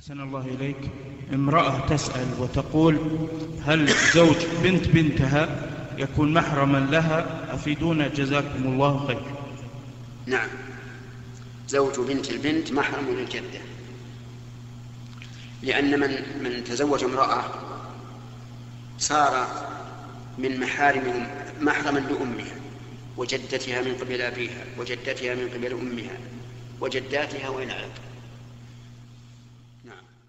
أحسن الله إليك. امرأة تسأل وتقول هل زوج بنت بنتها يكون محرما لها؟ أفيدونا جزاكم الله خير. نعم. زوج بنت البنت محرم للجدة لأن من من تزوج امرأة صار من محارم محرما لأمها وجدتها من قبل أبيها وجدتها من قبل أمها وجداتها وإن علت نعم